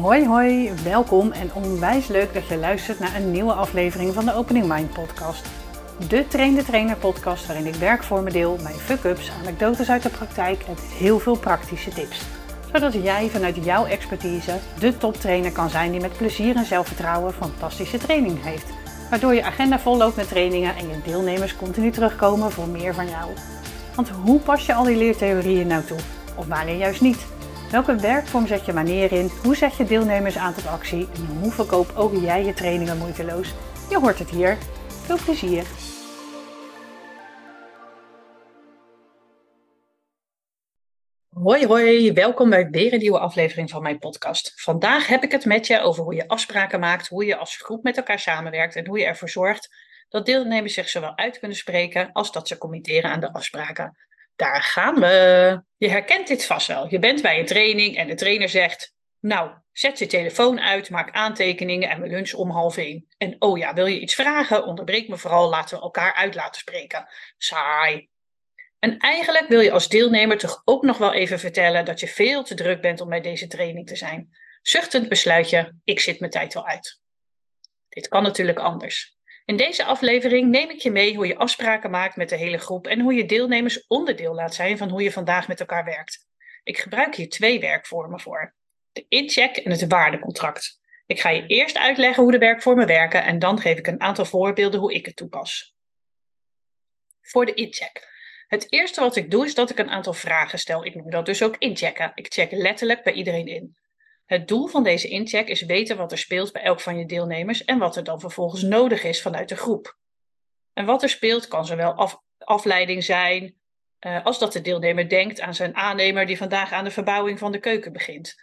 Hoi hoi, welkom en onwijs leuk dat je luistert naar een nieuwe aflevering van de Opening Mind podcast. De Train de Trainer podcast waarin ik werkvormen deel, mijn fuck-ups, anekdotes uit de praktijk en heel veel praktische tips. Zodat jij vanuit jouw expertise de toptrainer kan zijn die met plezier en zelfvertrouwen fantastische training heeft. Waardoor je agenda vol loopt met trainingen en je deelnemers continu terugkomen voor meer van jou. Want hoe pas je al die leertheorieën nou toe? Of wanneer juist niet? Welke werkvorm zet je wanneer in? Hoe zet je deelnemers aan tot actie? En hoe verkoop ook jij je trainingen moeiteloos? Je hoort het hier. Veel plezier! Hoi hoi, welkom bij weer een nieuwe aflevering van mijn podcast. Vandaag heb ik het met je over hoe je afspraken maakt, hoe je als groep met elkaar samenwerkt en hoe je ervoor zorgt dat deelnemers zich zowel uit kunnen spreken als dat ze committeren aan de afspraken. Daar gaan we. Je herkent dit vast wel. Je bent bij een training en de trainer zegt: Nou, zet je telefoon uit, maak aantekeningen en we lunchen om half één. En oh ja, wil je iets vragen? Onderbreek me vooral, laten we elkaar uit laten spreken. Saai. En eigenlijk wil je als deelnemer toch ook nog wel even vertellen dat je veel te druk bent om bij deze training te zijn. Zuchtend besluit je: Ik zit mijn tijd wel uit. Dit kan natuurlijk anders. In deze aflevering neem ik je mee hoe je afspraken maakt met de hele groep en hoe je deelnemers onderdeel laat zijn van hoe je vandaag met elkaar werkt. Ik gebruik hier twee werkvormen voor: de incheck en het waardecontract. Ik ga je eerst uitleggen hoe de werkvormen werken en dan geef ik een aantal voorbeelden hoe ik het toepas. Voor de incheck. Het eerste wat ik doe is dat ik een aantal vragen stel. Ik noem dat dus ook inchecken. Ik check letterlijk bij iedereen in. Het doel van deze incheck is weten wat er speelt bij elk van je deelnemers en wat er dan vervolgens nodig is vanuit de groep. En wat er speelt kan zowel af, afleiding zijn, uh, als dat de deelnemer denkt aan zijn aannemer die vandaag aan de verbouwing van de keuken begint.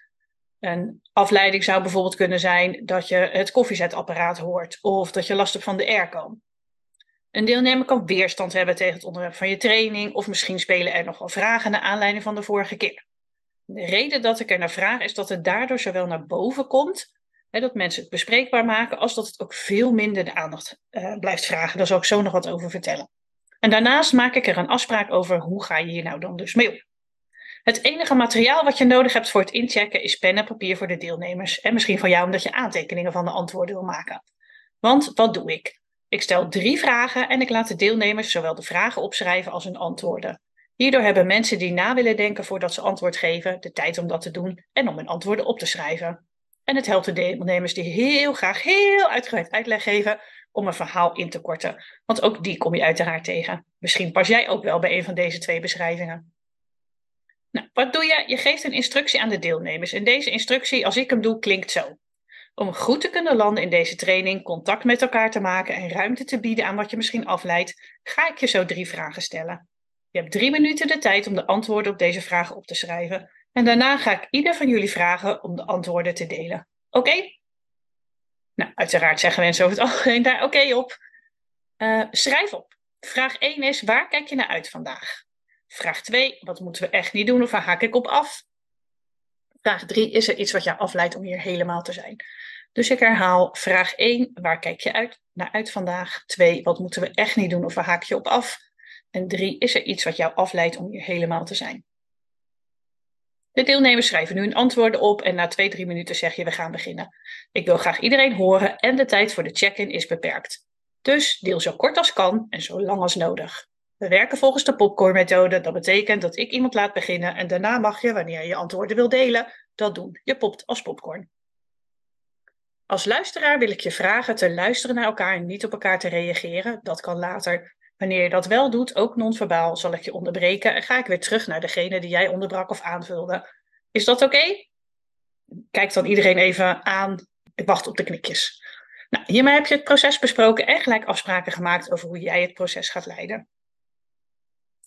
Een afleiding zou bijvoorbeeld kunnen zijn dat je het koffiezetapparaat hoort of dat je last hebt van de airco. Een deelnemer kan weerstand hebben tegen het onderwerp van je training of misschien spelen er nog wel vragen naar aanleiding van de vorige keer. De reden dat ik er naar vraag is dat het daardoor zowel naar boven komt, hè, dat mensen het bespreekbaar maken, als dat het ook veel minder de aandacht uh, blijft vragen. Daar zal ik zo nog wat over vertellen. En daarnaast maak ik er een afspraak over hoe ga je hier nou dan dus mee om. Het enige materiaal wat je nodig hebt voor het inchecken is pen en papier voor de deelnemers. En misschien van jou omdat je aantekeningen van de antwoorden wil maken. Want wat doe ik? Ik stel drie vragen en ik laat de deelnemers zowel de vragen opschrijven als hun antwoorden. Hierdoor hebben mensen die na willen denken voordat ze antwoord geven, de tijd om dat te doen en om hun antwoorden op te schrijven. En het helpt de deelnemers die heel graag heel uitgebreid uitleg geven om een verhaal in te korten. Want ook die kom je uiteraard tegen. Misschien pas jij ook wel bij een van deze twee beschrijvingen. Nou, wat doe je? Je geeft een instructie aan de deelnemers. En deze instructie, als ik hem doe, klinkt zo. Om goed te kunnen landen in deze training, contact met elkaar te maken en ruimte te bieden aan wat je misschien afleidt, ga ik je zo drie vragen stellen. Je hebt drie minuten de tijd om de antwoorden op deze vragen op te schrijven. En daarna ga ik ieder van jullie vragen om de antwoorden te delen. Oké? Nou, uiteraard zeggen mensen over het algemeen daar oké op. Uh, schrijf op. Vraag 1 is: waar kijk je naar uit vandaag? Vraag 2: wat moeten we echt niet doen of waar haak ik op af? Vraag 3: is er iets wat jou afleidt om hier helemaal te zijn? Dus ik herhaal: vraag 1: waar kijk je uit, naar uit vandaag? 2: wat moeten we echt niet doen of waar haak je op af? En drie, is er iets wat jou afleidt om hier helemaal te zijn? De deelnemers schrijven nu hun antwoorden op en na twee, drie minuten zeg je we gaan beginnen. Ik wil graag iedereen horen en de tijd voor de check-in is beperkt. Dus deel zo kort als kan en zo lang als nodig. We werken volgens de popcornmethode. Dat betekent dat ik iemand laat beginnen en daarna mag je, wanneer je je antwoorden wil delen, dat doen. Je popt als popcorn. Als luisteraar wil ik je vragen te luisteren naar elkaar en niet op elkaar te reageren. Dat kan later. Wanneer je dat wel doet, ook non-verbaal, zal ik je onderbreken en ga ik weer terug naar degene die jij onderbrak of aanvulde. Is dat oké? Kijk dan iedereen even aan. Ik wacht op de knikjes. Nou, hiermee heb je het proces besproken en gelijk afspraken gemaakt over hoe jij het proces gaat leiden.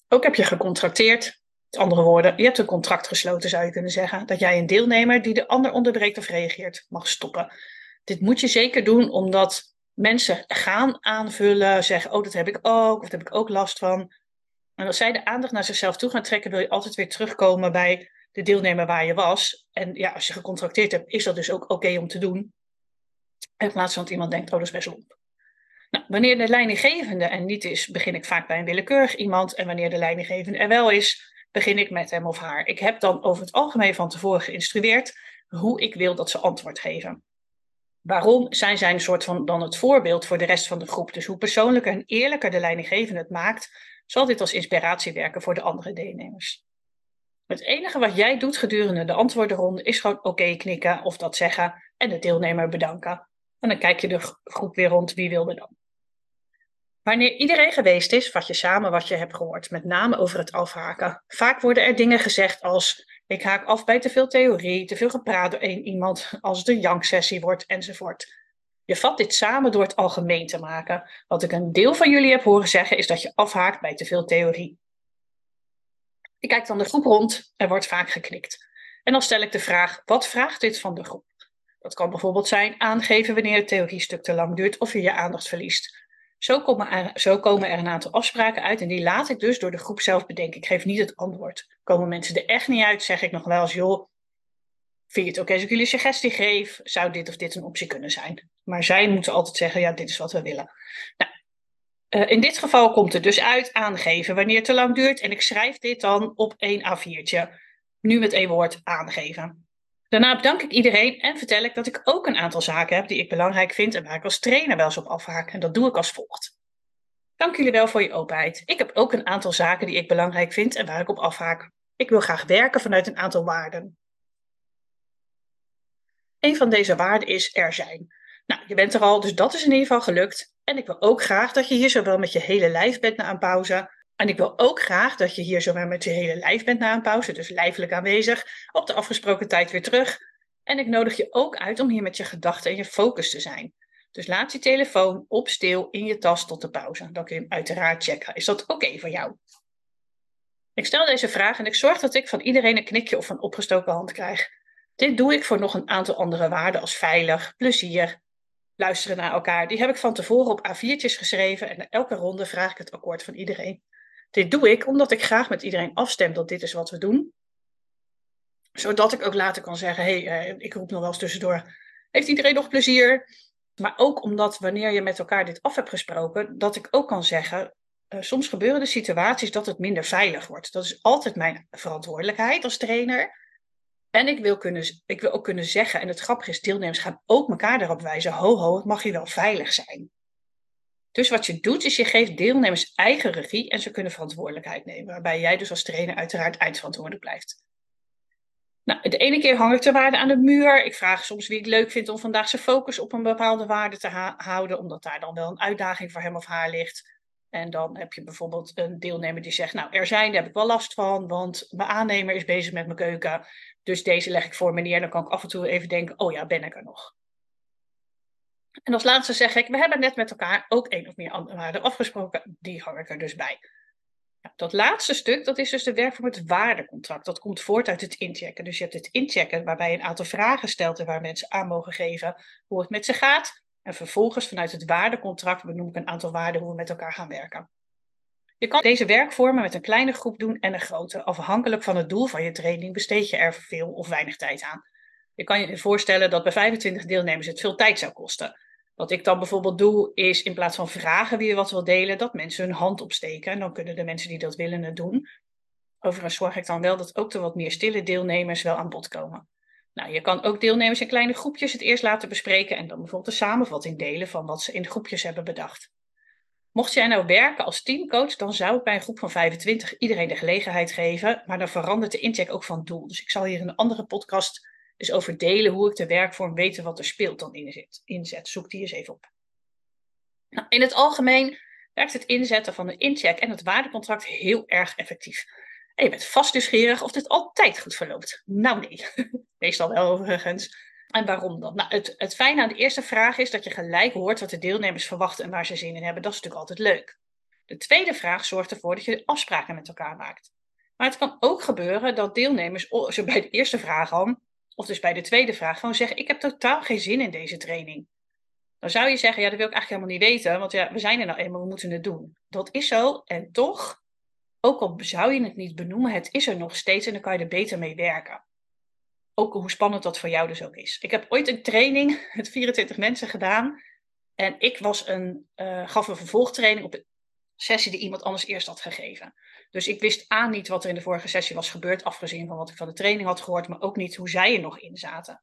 Ook heb je gecontracteerd. Met andere woorden, je hebt een contract gesloten, zou je kunnen zeggen, dat jij een deelnemer die de ander onderbreekt of reageert mag stoppen. Dit moet je zeker doen omdat mensen gaan aanvullen, zeggen, oh, dat heb ik ook, of daar heb ik ook last van. En als zij de aandacht naar zichzelf toe gaan trekken, wil je altijd weer terugkomen bij de deelnemer waar je was. En ja, als je gecontracteerd hebt, is dat dus ook oké om te doen. In plaats van dat iemand denkt, oh, dat is best lomp. Nou, wanneer de leidinggevende er niet is, begin ik vaak bij een willekeurig iemand. En wanneer de leidinggevende er wel is, begin ik met hem of haar. Ik heb dan over het algemeen van tevoren geïnstrueerd hoe ik wil dat ze antwoord geven. Waarom zijn zij een soort van dan het voorbeeld voor de rest van de groep? Dus hoe persoonlijker en eerlijker de leidinggevende het maakt, zal dit als inspiratie werken voor de andere deelnemers. Het enige wat jij doet gedurende de antwoordenronde is gewoon oké knikken of dat zeggen en de deelnemer bedanken. En dan kijk je de groep weer rond, wie wilde dan. Wanneer iedereen geweest is, vat je samen wat je hebt gehoord, met name over het afhaken. Vaak worden er dingen gezegd als: ik haak af bij te veel theorie, te veel gepraat door één iemand, als het een janksessie wordt, enzovoort. Je vat dit samen door het algemeen te maken. Wat ik een deel van jullie heb horen zeggen, is dat je afhaakt bij te veel theorie. Ik kijk dan de groep rond, er wordt vaak geknikt. En dan stel ik de vraag: wat vraagt dit van de groep? Dat kan bijvoorbeeld zijn aangeven wanneer het theoriestuk te lang duurt of je je aandacht verliest. Zo komen, er, zo komen er een aantal afspraken uit en die laat ik dus door de groep zelf bedenken. Ik geef niet het antwoord. Komen mensen er echt niet uit, zeg ik nog wel eens, joh, vind je het oké als ik jullie suggestie geef? Zou dit of dit een optie kunnen zijn? Maar zij moeten altijd zeggen, ja, dit is wat we willen. Nou, uh, in dit geval komt het dus uit aangeven wanneer het te lang duurt. En ik schrijf dit dan op één A4'tje. Nu met één woord aangeven. Daarna bedank ik iedereen en vertel ik dat ik ook een aantal zaken heb die ik belangrijk vind en waar ik als trainer wel eens op afhaak. En dat doe ik als volgt. Dank jullie wel voor je openheid. Ik heb ook een aantal zaken die ik belangrijk vind en waar ik op afhaak. Ik wil graag werken vanuit een aantal waarden. Een van deze waarden is er zijn. Nou, je bent er al, dus dat is in ieder geval gelukt. En ik wil ook graag dat je hier zowel met je hele lijf bent na een pauze en ik wil ook graag dat je hier zowel met je hele lijf bent na een pauze, dus lijfelijk aanwezig, op de afgesproken tijd weer terug. En ik nodig je ook uit om hier met je gedachten en je focus te zijn. Dus laat je telefoon op stil in je tas tot de pauze. Dan kun je hem uiteraard checken. Is dat oké voor jou? Ik stel deze vraag en ik zorg dat ik van iedereen een knikje of een opgestoken hand krijg. Dit doe ik voor nog een aantal andere waarden als veilig, plezier, luisteren naar elkaar. Die heb ik van tevoren op A4'tjes geschreven en elke ronde vraag ik het akkoord van iedereen. Dit doe ik omdat ik graag met iedereen afstem dat dit is wat we doen. Zodat ik ook later kan zeggen, hé, hey, uh, ik roep nog wel eens tussendoor, heeft iedereen nog plezier? Maar ook omdat wanneer je met elkaar dit af hebt gesproken, dat ik ook kan zeggen, uh, soms gebeuren de situaties dat het minder veilig wordt. Dat is altijd mijn verantwoordelijkheid als trainer. En ik wil, kunnen, ik wil ook kunnen zeggen, en het grappige is, deelnemers gaan ook elkaar erop wijzen, ho ho, het mag hier wel veilig zijn. Dus wat je doet, is je geeft deelnemers eigen regie en ze kunnen verantwoordelijkheid nemen. Waarbij jij dus als trainer uiteraard eindverantwoordelijk blijft. Nou, de ene keer hang ik de waarde aan de muur. Ik vraag soms wie het leuk vindt om vandaag zijn focus op een bepaalde waarde te houden, omdat daar dan wel een uitdaging voor hem of haar ligt. En dan heb je bijvoorbeeld een deelnemer die zegt, nou er zijn, daar heb ik wel last van, want mijn aannemer is bezig met mijn keuken. Dus deze leg ik voor meneer. Dan kan ik af en toe even denken, oh ja, ben ik er nog. En als laatste zeg ik, we hebben net met elkaar ook één of meer andere waarden afgesproken. Die hang ik er dus bij. Nou, dat laatste stuk, dat is dus de werk voor het waardecontract. Dat komt voort uit het inchecken. Dus je hebt het inchecken waarbij je een aantal vragen stelt en waar mensen aan mogen geven hoe het met ze gaat. En vervolgens vanuit het waardecontract benoem ik een aantal waarden hoe we met elkaar gaan werken. Je kan deze werkvormen met een kleine groep doen en een grote. Afhankelijk van het doel van je training besteed je er veel of weinig tijd aan. Je kan je voorstellen dat bij 25 deelnemers het veel tijd zou kosten. Wat ik dan bijvoorbeeld doe, is in plaats van vragen wie wat wil delen, dat mensen hun hand opsteken. En dan kunnen de mensen die dat willen het doen. Overigens zorg ik dan wel dat ook de wat meer stille deelnemers wel aan bod komen. Nou, je kan ook deelnemers in kleine groepjes het eerst laten bespreken en dan bijvoorbeeld een samenvatting delen van wat ze in groepjes hebben bedacht. Mocht jij nou werken als teamcoach, dan zou ik bij een groep van 25 iedereen de gelegenheid geven, maar dan verandert de incheck ook van doel. Dus ik zal hier een andere podcast dus over delen hoe ik de werkvorm weten wat er speelt dan inzet. inzet. Zoek die eens even op. Nou, in het algemeen werkt het inzetten van de incheck en het waardecontract heel erg effectief. En je bent vast nieuwsgierig of dit altijd goed verloopt. Nou nee, meestal wel overigens. En waarom dan? Nou, het, het fijne aan de eerste vraag is dat je gelijk hoort wat de deelnemers verwachten en waar ze zin in hebben. Dat is natuurlijk altijd leuk. De tweede vraag zorgt ervoor dat je afspraken met elkaar maakt. Maar het kan ook gebeuren dat deelnemers, zo bij de eerste vraag al, of dus bij de tweede vraag, gewoon zeggen: Ik heb totaal geen zin in deze training. Dan zou je zeggen: Ja, dat wil ik eigenlijk helemaal niet weten, want ja, we zijn er nou eenmaal, we moeten het doen. Dat is zo en toch, ook al zou je het niet benoemen, het is er nog steeds en dan kan je er beter mee werken. Ook hoe spannend dat voor jou dus ook is. Ik heb ooit een training met 24 mensen gedaan en ik was een, uh, gaf een vervolgtraining op sessie die iemand anders eerst had gegeven. Dus ik wist aan niet wat er in de vorige sessie was gebeurd, afgezien van wat ik van de training had gehoord, maar ook niet hoe zij er nog in zaten.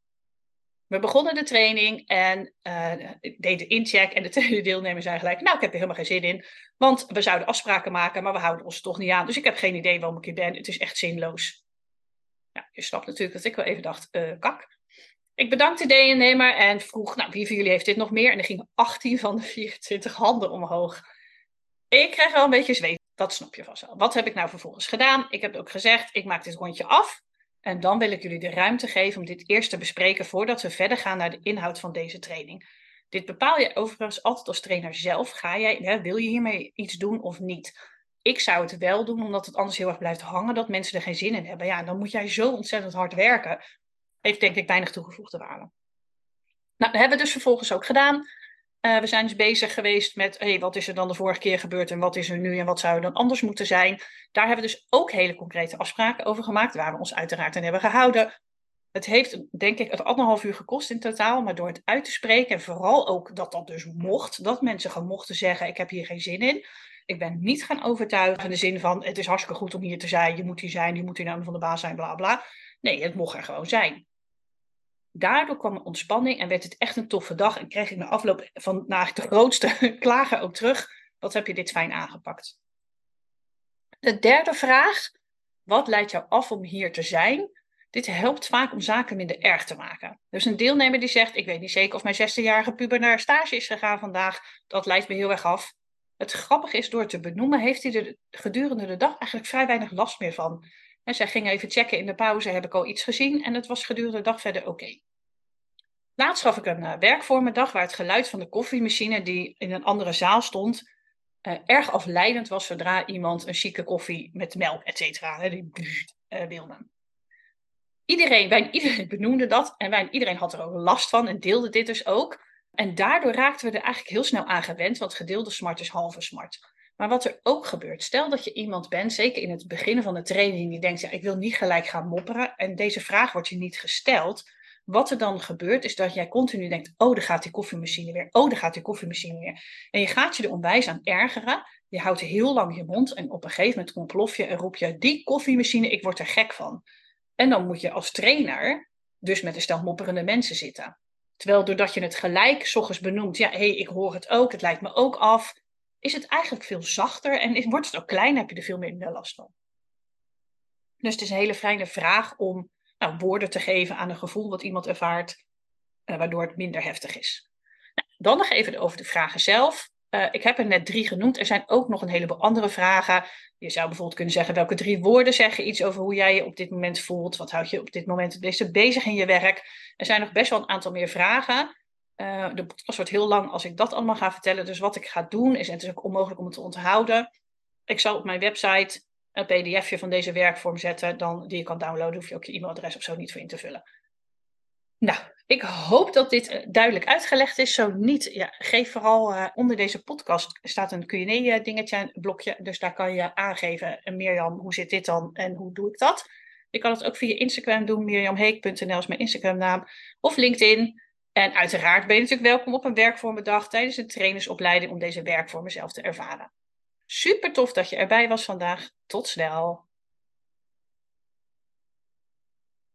We begonnen de training en uh, ik deed de incheck en de tweede deelnemer zei gelijk, nou ik heb er helemaal geen zin in, want we zouden afspraken maken, maar we houden ons toch niet aan. Dus ik heb geen idee waarom ik hier ben, het is echt zinloos. Je snapt natuurlijk dat ik wel even dacht, uh, kak. Ik bedankte de deelnemer en vroeg, nou wie van jullie heeft dit nog meer? En er gingen 18 van de 24 handen omhoog. Ik kreeg wel een beetje zweet, dat snap je vast wel. Wat heb ik nou vervolgens gedaan? Ik heb ook gezegd, ik maak dit rondje af. En dan wil ik jullie de ruimte geven om dit eerst te bespreken voordat we verder gaan naar de inhoud van deze training. Dit bepaal je overigens altijd als trainer zelf. Ga jij, hè, wil je hiermee iets doen of niet? Ik zou het wel doen, omdat het anders heel erg blijft hangen dat mensen er geen zin in hebben. Ja, dan moet jij zo ontzettend hard werken. Heeft denk ik weinig toegevoegde waarde. Nou, dat hebben we dus vervolgens ook gedaan. Uh, we zijn dus bezig geweest met hey, wat is er dan de vorige keer gebeurd en wat is er nu en wat zou er dan anders moeten zijn. Daar hebben we dus ook hele concrete afspraken over gemaakt, waar we ons uiteraard aan hebben gehouden. Het heeft, denk ik, het anderhalf uur gekost in totaal, maar door het uit te spreken en vooral ook dat dat dus mocht, dat mensen gewoon mochten zeggen: Ik heb hier geen zin in. Ik ben niet gaan overtuigen in de zin van: Het is hartstikke goed om hier te zijn, je moet hier zijn, je moet hier naam van de baas zijn, bla bla. Nee, het mocht er gewoon zijn. Daardoor kwam er ontspanning en werd het echt een toffe dag. En kreeg ik na afloop van nou, de grootste klager ook terug. Wat heb je dit fijn aangepakt? De derde vraag. Wat leidt jou af om hier te zijn? Dit helpt vaak om zaken minder erg te maken. Dus een deelnemer die zegt: Ik weet niet zeker of mijn 16-jarige puber naar stage is gegaan vandaag. Dat leidt me heel erg af. Het grappige is, door te benoemen, heeft hij er gedurende de dag eigenlijk vrij weinig last meer van. Zij ging even checken in de pauze, heb ik al iets gezien? En het was gedurende de dag verder oké. Laatst gaf ik een uh, werkvormendag waar het geluid van de koffiemachine die in een andere zaal stond, uh, erg afleidend was zodra iemand een chique koffie met melk, et cetera, uh, wilde. Iedereen, bijna iedereen benoemde dat en iedereen had er ook last van en deelde dit dus ook. En daardoor raakten we er eigenlijk heel snel aan gewend, want gedeelde smart is halve smart. Maar wat er ook gebeurt, stel dat je iemand bent, zeker in het begin van de training, die denkt, ja, ik wil niet gelijk gaan mopperen en deze vraag wordt je niet gesteld. Wat er dan gebeurt, is dat jij continu denkt, oh, daar gaat die koffiemachine weer, oh, daar gaat die koffiemachine weer. En je gaat je er onwijs aan ergeren, je houdt heel lang je mond en op een gegeven moment ontplof je en roep je, die koffiemachine, ik word er gek van. En dan moet je als trainer dus met een stel mopperende mensen zitten. Terwijl doordat je het gelijk s benoemt, ja, hé, hey, ik hoor het ook, het lijkt me ook af, is het eigenlijk veel zachter en wordt het ook klein, heb je er veel minder last van. Dus het is een hele fijne vraag om nou, woorden te geven aan een gevoel wat iemand ervaart, uh, waardoor het minder heftig is. Nou, dan nog even over de vragen zelf. Uh, ik heb er net drie genoemd. Er zijn ook nog een heleboel andere vragen. Je zou bijvoorbeeld kunnen zeggen welke drie woorden zeggen iets over hoe jij je op dit moment voelt. Wat houd je op dit moment het beste bezig in je werk? Er zijn nog best wel een aantal meer vragen. Uh, de podcast wordt heel lang als ik dat allemaal ga vertellen. Dus wat ik ga doen is, en het is ook onmogelijk om het te onthouden. Ik zal op mijn website een pdfje van deze werkvorm zetten, dan, die je kan downloaden. Hoef je ook je e-mailadres of zo niet voor in te vullen. Nou, ik hoop dat dit eh, duidelijk uitgelegd is. Zo niet, ja, geef vooral uh, onder deze podcast staat een Q&A-dingetje, een blokje. Dus daar kan je aangeven, en Mirjam, hoe zit dit dan en hoe doe ik dat? Je kan het ook via Instagram doen, mirjamheek.nl is mijn Instagram-naam. Of LinkedIn. En uiteraard ben je natuurlijk welkom op een werkvormendag tijdens een trainersopleiding om deze werkvormen zelf te ervaren. Super tof dat je erbij was vandaag. Tot snel.